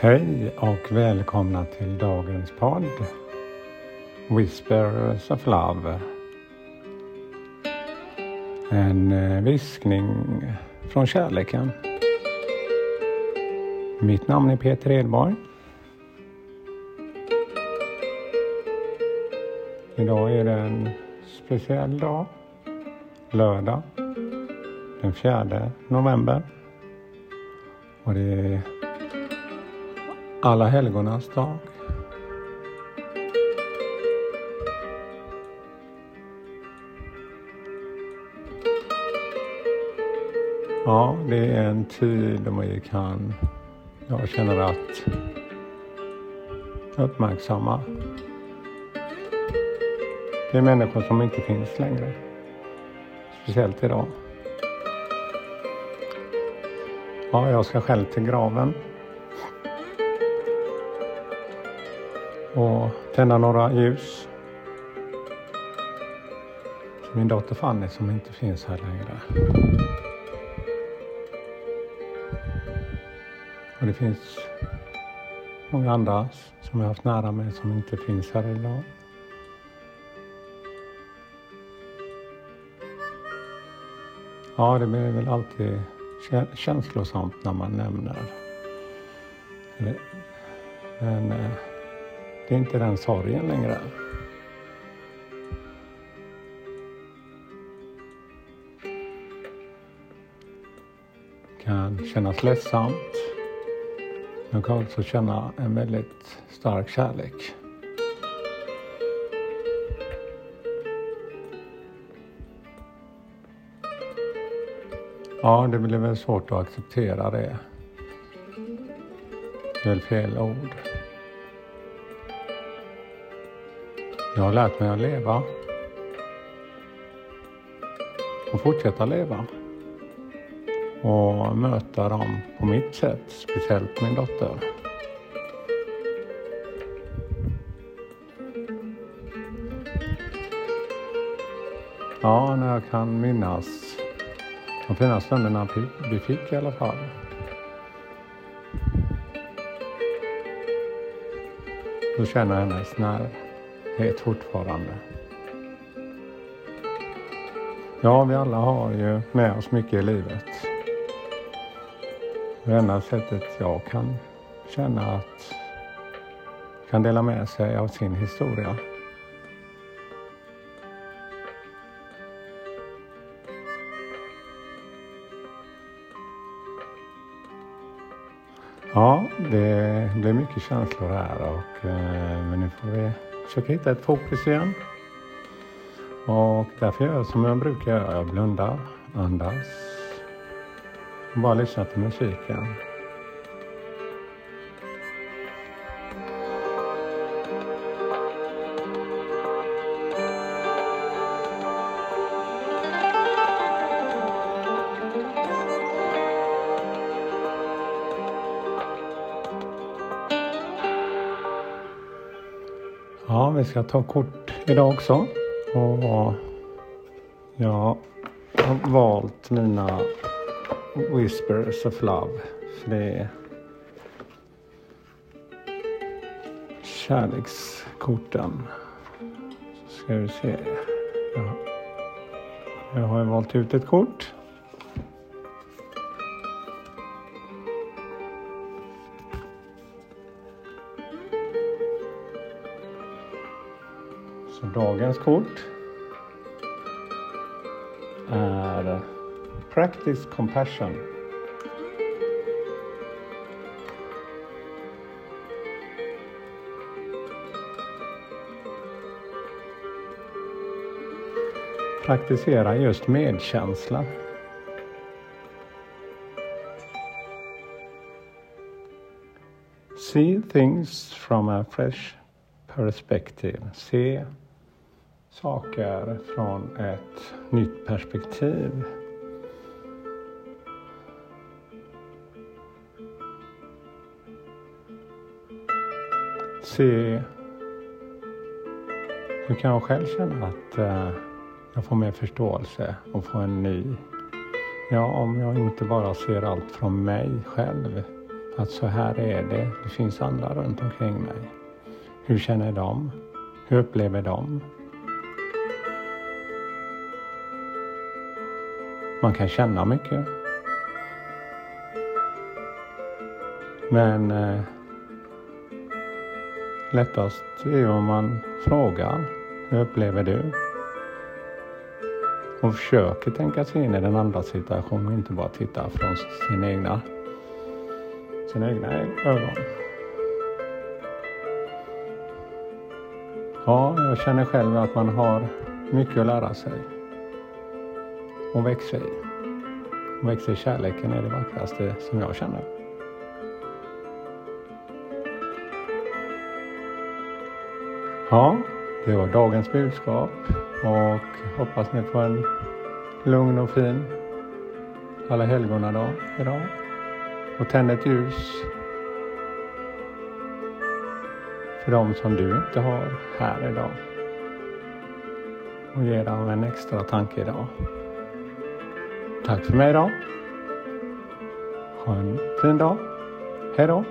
Hej och välkomna till dagens podd Whispers of Love. En eh, viskning från kärleken. Mitt namn är Peter Edborg. Idag är det en speciell dag. Lördag den 4 november. Och det är alla helgonas dag. Ja, det är en tid då man kan, jag känner att, uppmärksamma det är människor som inte finns längre. Speciellt idag. Ja, jag ska själv till graven. Och tända några ljus. Min dotter Fanny som inte finns här längre. Och det finns många andra som jag haft nära mig som inte finns här idag. Ja, det blir väl alltid känslosamt när man nämner. Men eh, det är inte den sorgen längre. Det kan kännas ledsamt. Man kan också känna en väldigt stark kärlek. Ja, det blir väl svårt att acceptera det. Det är väl fel ord. Jag har lärt mig att leva. Och fortsätta leva. Och möta dem på mitt sätt, speciellt min dotter. Ja, när jag kan minnas de fina stunderna vi fick i alla fall. Då känner jag hennes vet fortfarande. Ja, vi alla har ju med oss mycket i livet. Det enda sättet jag kan känna att kan dela med sig av sin historia Ja, det blir mycket känslor här och eh, men nu får vi försöka hitta ett fokus igen. Och därför gör jag som jag brukar göra. Jag blundar, andas och bara lyssnar till musiken. Ja, vi ska ta kort idag också. Och jag har valt mina Whispers of Love. För det är kärlekskorten. Så ska vi se. Ja. Jag har valt ut ett kort. Så dagens kort är Practice Compassion. Praktisera just medkänsla. See things from a fresh perspective. Se saker från ett nytt perspektiv. Se hur kan jag själv känna att eh, jag får mer förståelse och får en ny. Ja, om jag inte bara ser allt från mig själv att så här är det. Det finns andra runt omkring mig. Hur känner de? Hur upplever de? Man kan känna mycket. Men eh, lättast är om man frågar. Hur upplever du? Och försöker tänka sig in i den andra situationen och inte bara titta från sina egna, sina egna ögon. Ja, jag känner själv att man har mycket att lära sig och växa i. Och växa i kärleken är det vackraste som jag känner. Ja, det var dagens budskap och hoppas ni får en lugn och fin alla helgona idag. Och tänd ett ljus för de som du inte har här idag. Och ge dem en extra tanke idag. Tack för mig idag. Ha en fin dag. Hej då.